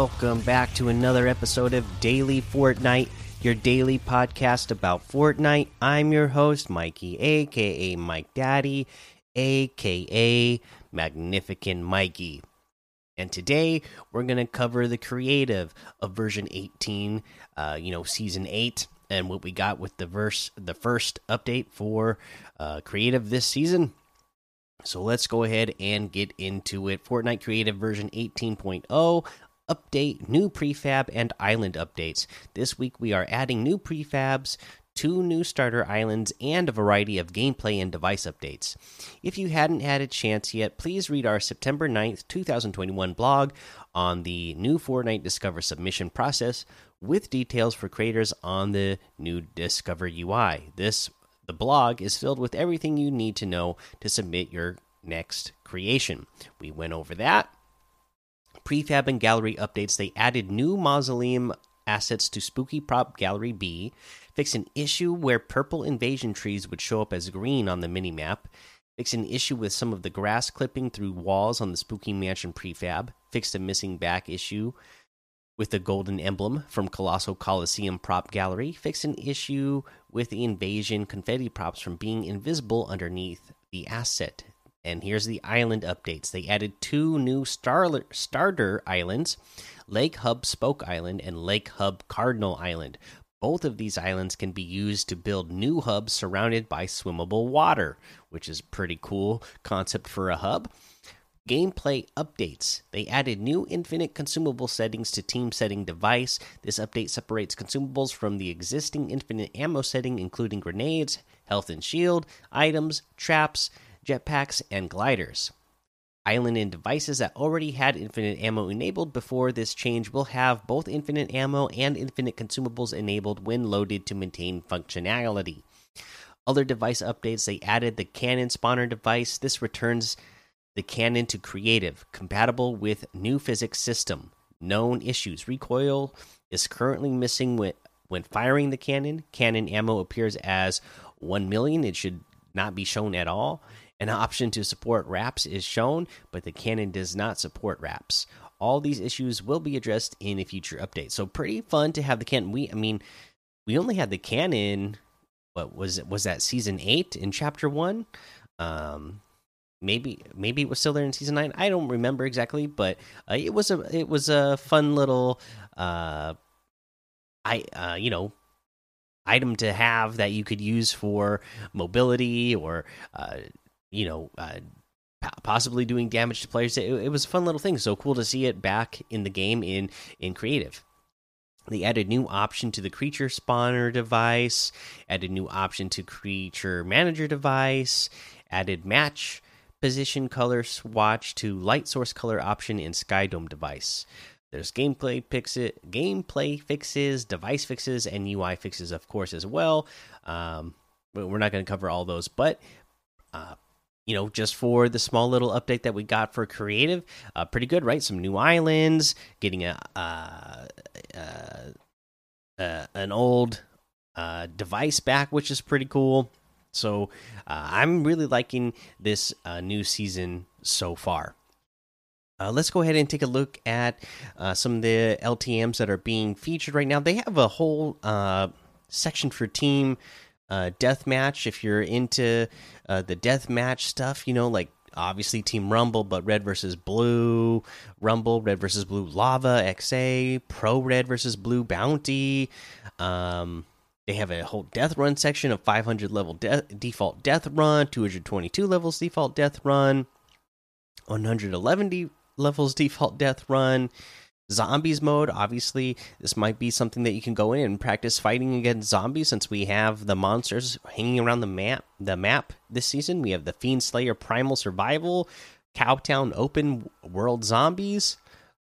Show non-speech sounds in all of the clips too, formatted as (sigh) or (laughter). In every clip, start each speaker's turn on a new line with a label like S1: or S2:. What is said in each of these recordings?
S1: welcome back to another episode of Daily Fortnite, your daily podcast about Fortnite. I'm your host, Mikey, aka Mike Daddy, aka Magnificent Mikey. And today we're going to cover the creative of version 18, uh, you know, season 8 and what we got with the verse the first update for uh, creative this season. So let's go ahead and get into it. Fortnite Creative version 18.0 update, new prefab, and island updates. This week we are adding new prefabs, two new starter islands, and a variety of gameplay and device updates. If you hadn't had a chance yet, please read our September 9th, 2021 blog on the new Fortnite Discover submission process with details for creators on the new Discover UI. This the blog is filled with everything you need to know to submit your next creation. We went over that. Prefab and gallery updates. They added new mausoleum assets to Spooky Prop Gallery B, fixed an issue where purple invasion trees would show up as green on the minimap, fixed an issue with some of the grass clipping through walls on the Spooky Mansion prefab, fixed a missing back issue with the golden emblem from Colossal Coliseum Prop Gallery, fixed an issue with the invasion confetti props from being invisible underneath the asset. And here's the island updates. They added two new star starter islands Lake Hub Spoke Island and Lake Hub Cardinal Island. Both of these islands can be used to build new hubs surrounded by swimmable water, which is pretty cool concept for a hub. Gameplay updates. They added new infinite consumable settings to team setting device. This update separates consumables from the existing infinite ammo setting, including grenades, health and shield, items, traps, jetpacks, and gliders. Island and devices that already had infinite ammo enabled before this change will have both infinite ammo and infinite consumables enabled when loaded to maintain functionality. Other device updates they added the cannon spawner device. This returns the cannon to creative, compatible with new physics system. Known issues: recoil is currently missing when firing the cannon. Cannon ammo appears as one million. It should not be shown at all. An option to support wraps is shown, but the cannon does not support wraps. All these issues will be addressed in a future update. So pretty fun to have the cannon. We, I mean, we only had the cannon. What was it? Was that season eight in chapter one? Um, maybe maybe it was still there in season nine. I don't remember exactly, but uh, it was a it was a fun little uh, I uh, you know item to have that you could use for mobility or uh, you know uh, possibly doing damage to players. It, it was a fun little thing. So cool to see it back in the game in in creative. They added new option to the creature spawner device, added new option to creature manager device, added match position color swatch to light source color option in Skydome device. There's gameplay fixes, gameplay fixes, device fixes, and UI fixes, of course, as well. Um, we're not going to cover all those, but uh, you know, just for the small little update that we got for creative, uh, pretty good, right? Some new islands, getting a uh, uh, uh an old uh, device back, which is pretty cool. So uh, I'm really liking this new season so far. Let's go ahead and take a look at some of the LTMs that are being featured right now. They have a whole uh, section for team uh, deathmatch. If you're into the death match stuff, you know, like obviously Team Rumble, but Red versus Blue, Rumble, Red versus Blue Lava, XA, Pro Red versus Blue Bounty. Um, they have a whole death run section of 500 level de default death run, 222 levels default death run, 111 levels default death run. Zombies mode, obviously, this might be something that you can go in and practice fighting against zombies since we have the monsters hanging around the map. The map this season, we have the Fiend Slayer Primal Survival, Cowtown Open World Zombies,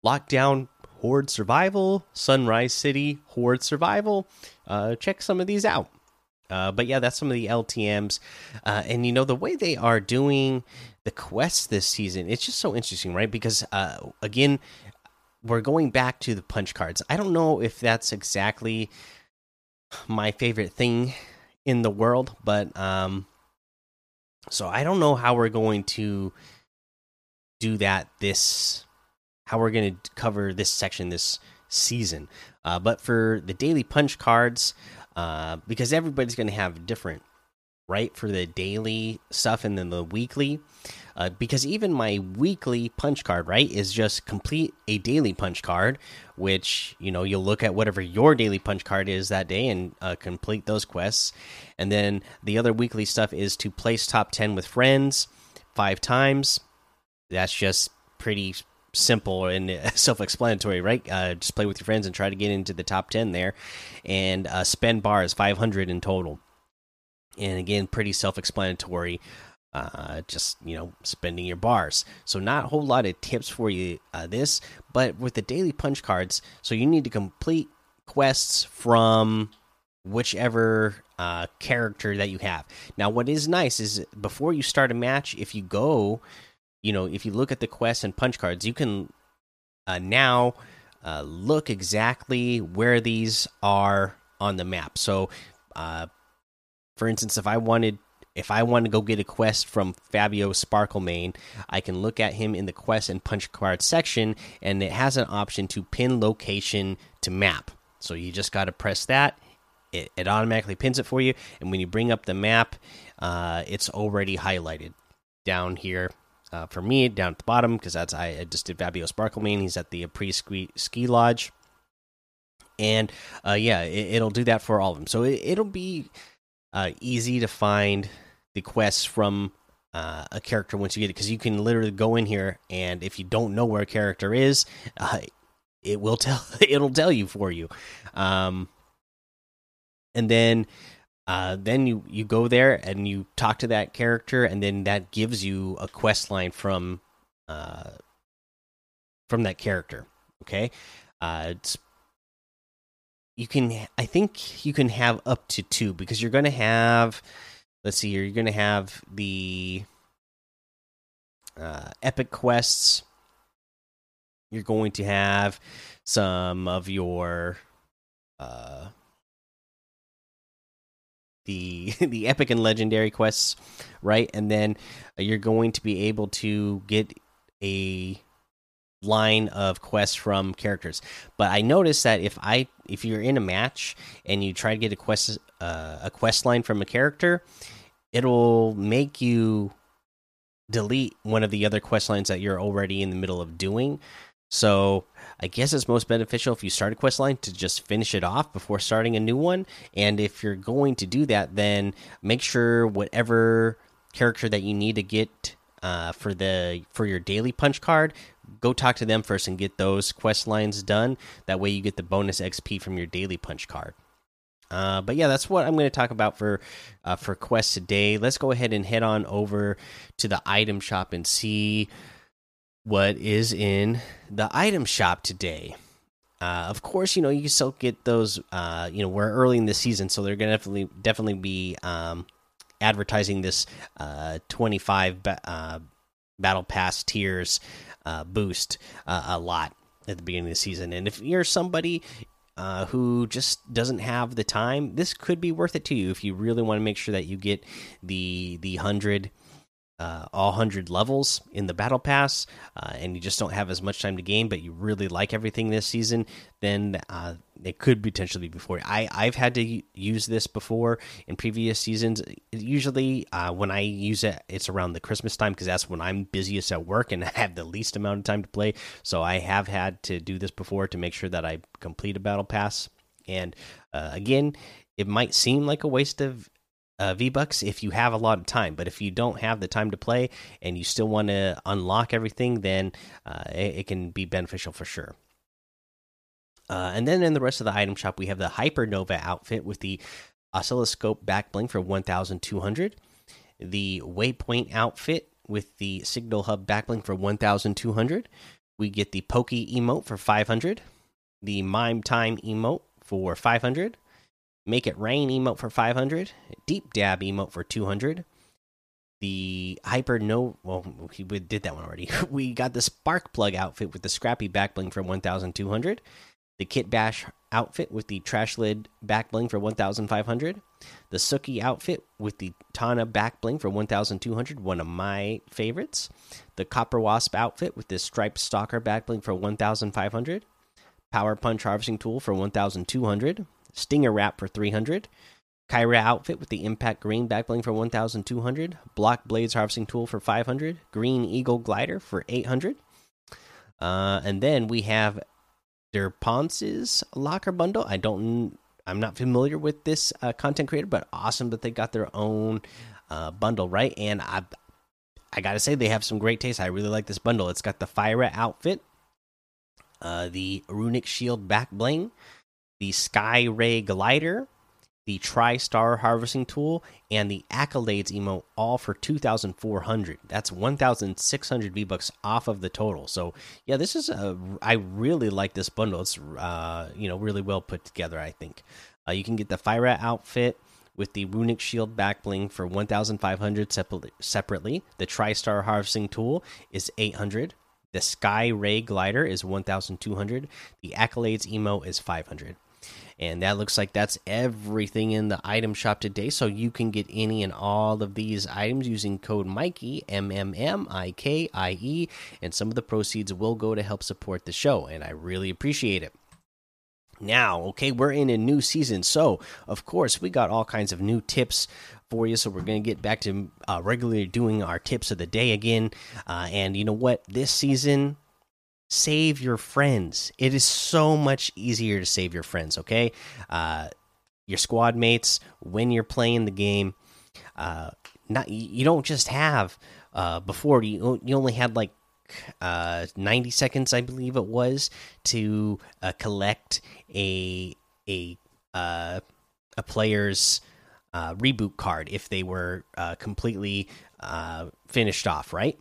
S1: Lockdown Horde Survival, Sunrise City Horde Survival. Uh, check some of these out. Uh, but yeah, that's some of the LTMs. Uh, and you know, the way they are doing the quests this season, it's just so interesting, right? Because uh, again, we're going back to the punch cards. I don't know if that's exactly my favorite thing in the world, but um, so I don't know how we're going to do that this how we're going to cover this section this season. Uh, but for the daily punch cards, uh, because everybody's going to have different, right? For the daily stuff and then the weekly. Uh, because even my weekly punch card, right, is just complete a daily punch card, which you know you'll look at whatever your daily punch card is that day and uh, complete those quests. And then the other weekly stuff is to place top ten with friends five times. That's just pretty simple and (laughs) self-explanatory, right? Uh, just play with your friends and try to get into the top ten there, and uh, spend bars five hundred in total. And again, pretty self-explanatory. Uh, just you know, spending your bars. So not a whole lot of tips for you uh, this, but with the daily punch cards, so you need to complete quests from whichever uh, character that you have. Now, what is nice is before you start a match, if you go you know, if you look at the quests and punch cards, you can uh, now uh, look exactly where these are on the map. So, uh, for instance, if I wanted if I want to go get a quest from Fabio Sparklemane, I can look at him in the quest and punch card section, and it has an option to pin location to map. So you just got to press that. It, it, automatically pins it for you, and when you bring up the map, uh, it's already highlighted down here uh, for me down at the bottom because that's I, I, just did Fabio Sparklemane. He's at the Apres ski, ski lodge, and uh, yeah, it, will do that for all of them. So it, will be uh, easy to find the quests from uh, a character once you get it because you can literally go in here and if you don't know where a character is, uh, it will (laughs) tell it'll tell you for you. Um, and then uh, then you you go there and you talk to that character, and then that gives you a quest line from uh, from that character. Okay, uh, it's you can I think you can have up to two because you're going to have let's see here you're going to have the uh, epic quests. You're going to have some of your uh the (laughs) the epic and legendary quests, right? And then you're going to be able to get a line of quests from characters. But I noticed that if I if you're in a match and you try to get a quest uh, a quest line from a character, it'll make you delete one of the other quest lines that you're already in the middle of doing. So I guess it's most beneficial if you start a quest line to just finish it off before starting a new one. And if you're going to do that, then make sure whatever character that you need to get uh, for the for your daily punch card, go talk to them first and get those quest lines done. That way, you get the bonus XP from your daily punch card. Uh, but yeah, that's what I'm going to talk about for uh, for quests today. Let's go ahead and head on over to the item shop and see what is in the item shop today. Uh, of course, you know you still get those. Uh, you know we're early in the season, so they're gonna definitely definitely be um, advertising this uh, 25 ba uh, battle pass tiers uh, boost uh, a lot at the beginning of the season. And if you're somebody uh, who just doesn't have the time, this could be worth it to you if you really want to make sure that you get the the hundred uh, all 100 levels in the battle pass uh, and you just don't have as much time to game but you really like everything this season then it could potentially be before I, i've had to use this before in previous seasons usually uh, when i use it it's around the christmas time because that's when i'm busiest at work and (laughs) I have the least amount of time to play so i have had to do this before to make sure that i complete a battle pass and uh, again it might seem like a waste of uh, V Bucks if you have a lot of time. But if you don't have the time to play and you still want to unlock everything, then uh, it, it, can be beneficial for sure. Uh, and then in the rest of the item shop, we have the Hypernova outfit with the oscilloscope back bling for 1,200, the Waypoint outfit with the Signal Hub back bling for 1,200. We get the Pokey emote for 500, the Mime Time emote for 500 Make It Rain emote for 500, Deep Dab emote for 200. The Hyper No, well, we did that one already. (laughs) we got the Spark Plug outfit with the Scrappy Back Bling for 1,200. The Kit Bash outfit with the Trash Lid back bling for 1,500. The Suki outfit with the Tana back bling for 1,200, one of my favorites. The Copper Wasp outfit with the Striped Stalker back bling for 1,500. Power Punch Harvesting Tool for 1,200. Stinger Wrap for 300. Kyra outfit with the Impact Green back bling for 1,200. Block Blades Harvesting Tool for 500. Green Eagle Glider for 800. Uh, and then we have their Ponce's locker bundle. I don't, I'm not familiar with this uh, content creator, but awesome that they got their own uh, bundle, right? And I, I gotta say they have some great taste. I really like this bundle. It's got the Fire outfit, uh, the Runic Shield back bling, the Sky Ray glider, the TriStar harvesting tool, and the Accolades emote, all for 2,400. That's 1,600 V bucks off of the total. So yeah, this is a. I really like this bundle. It's uh, you know really well put together. I think uh, you can get the Fire outfit with the runic shield back bling for 1500 separately the tristar harvesting tool is 800 the sky ray glider is 1200 the accolades emo is 500 and that looks like that's everything in the item shop today. So you can get any and all of these items using code Mikey M M M I K I E, and some of the proceeds will go to help support the show, and I really appreciate it. Now, okay, we're in a new season, so of course we got all kinds of new tips for you. So we're going to get back to uh, regularly doing our tips of the day again. Uh, and you know what? This season save your friends. It is so much easier to save your friends, okay? Uh, your squad mates when you're playing the game. Uh, not you don't just have uh, before you you only had like uh, 90 seconds, I believe it was, to uh, collect a a uh, a player's uh, reboot card if they were uh, completely uh, finished off, right?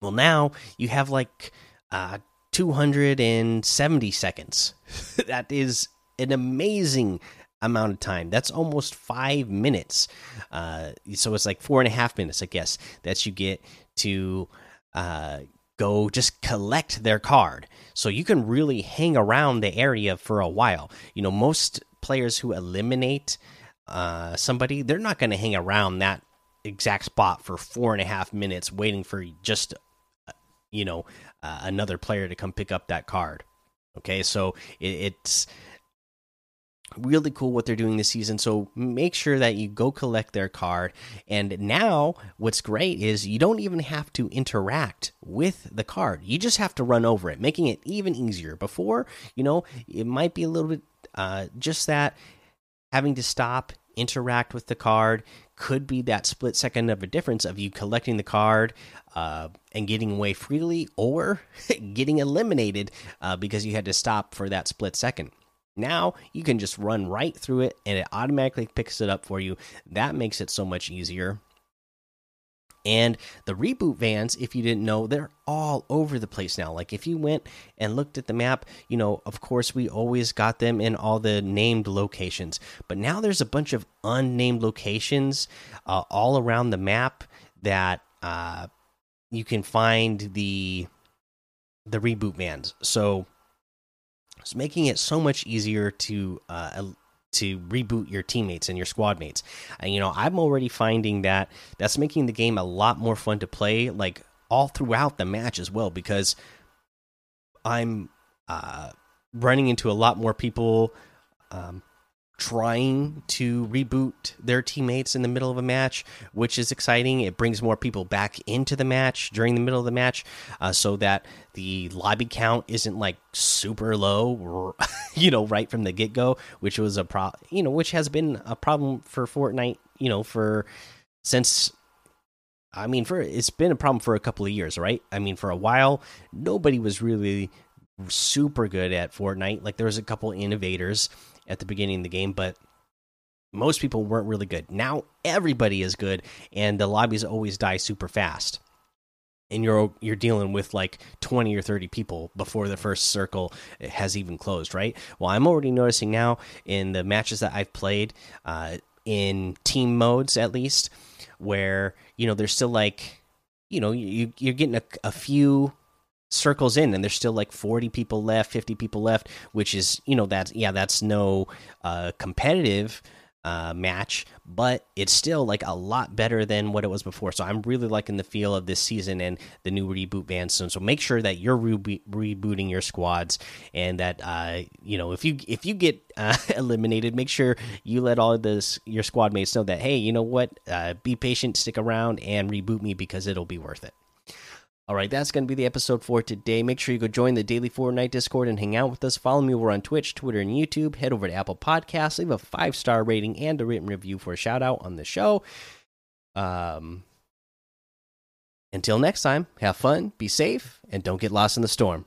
S1: Well, now you have like uh, 270 seconds. (laughs) that is an amazing amount of time. That's almost five minutes. Uh, so it's like four and a half minutes, I guess, that you get to uh, go just collect their card. So you can really hang around the area for a while. You know, most players who eliminate uh, somebody, they're not going to hang around that exact spot for four and a half minutes waiting for just you know uh, another player to come pick up that card. Okay, so it, it's really cool what they're doing this season. So make sure that you go collect their card. And now, what's great is you don't even have to interact with the card. You just have to run over it, making it even easier. Before, you know, it might be a little bit uh, just that having to stop, interact with the card could be that split second of a difference of you collecting the card uh, and getting away freely or (laughs) getting eliminated uh, because you had to stop for that split second. Now you can just run right through it and it automatically picks it up for you. That makes it so much easier. And the reboot vans, if you didn't know, they're all over the place now. Like if you went and looked at the map, you know, of course, we always got them in all the named locations. But now there's a bunch of unnamed locations uh, all around the map that uh, you can find the the reboot vans. So it's making it so much easier to uh, to reboot your teammates and your squad mates. And you know, I'm already finding that that's making the game a lot more fun to play, like all throughout the match as well, because I'm uh, running into a lot more people um, trying to reboot their teammates in the middle of a match, which is exciting. It brings more people back into the match during the middle of the match, uh, so that the lobby count isn't like super low, (laughs) you know, right from the get go, which was a pro, you know, which has been a problem for Fortnite, you know, for since. I mean, for it's been a problem for a couple of years, right? I mean, for a while, nobody was really super good at Fortnite. Like there was a couple innovators at the beginning of the game, but most people weren't really good. Now everybody is good, and the lobbies always die super fast. And you're you're dealing with like twenty or thirty people before the first circle has even closed, right? Well, I'm already noticing now in the matches that I've played, uh, in team modes at least, where you know there's still like, you know, you you're getting a, a few circles in and there's still like 40 people left 50 people left which is you know that's yeah that's no uh competitive uh match but it's still like a lot better than what it was before. So i'm really liking the feel of this season and the new reboot band soon. So make sure that you're re rebooting your squads and that uh you know if you if you get (laughs) uh, eliminated make sure you let all of this your squad mates know that hey you know what? Uh be patient stick around and reboot me because it'll be worth it all right, that's going to be the episode for today. Make sure you go join the Daily Fortnite Discord and hang out with us. Follow me over on Twitch, Twitter, and YouTube. Head over to Apple Podcasts, leave a five star rating and a written review for a shout out on the show. Um, until next time, have fun, be safe, and don't get lost in the storm.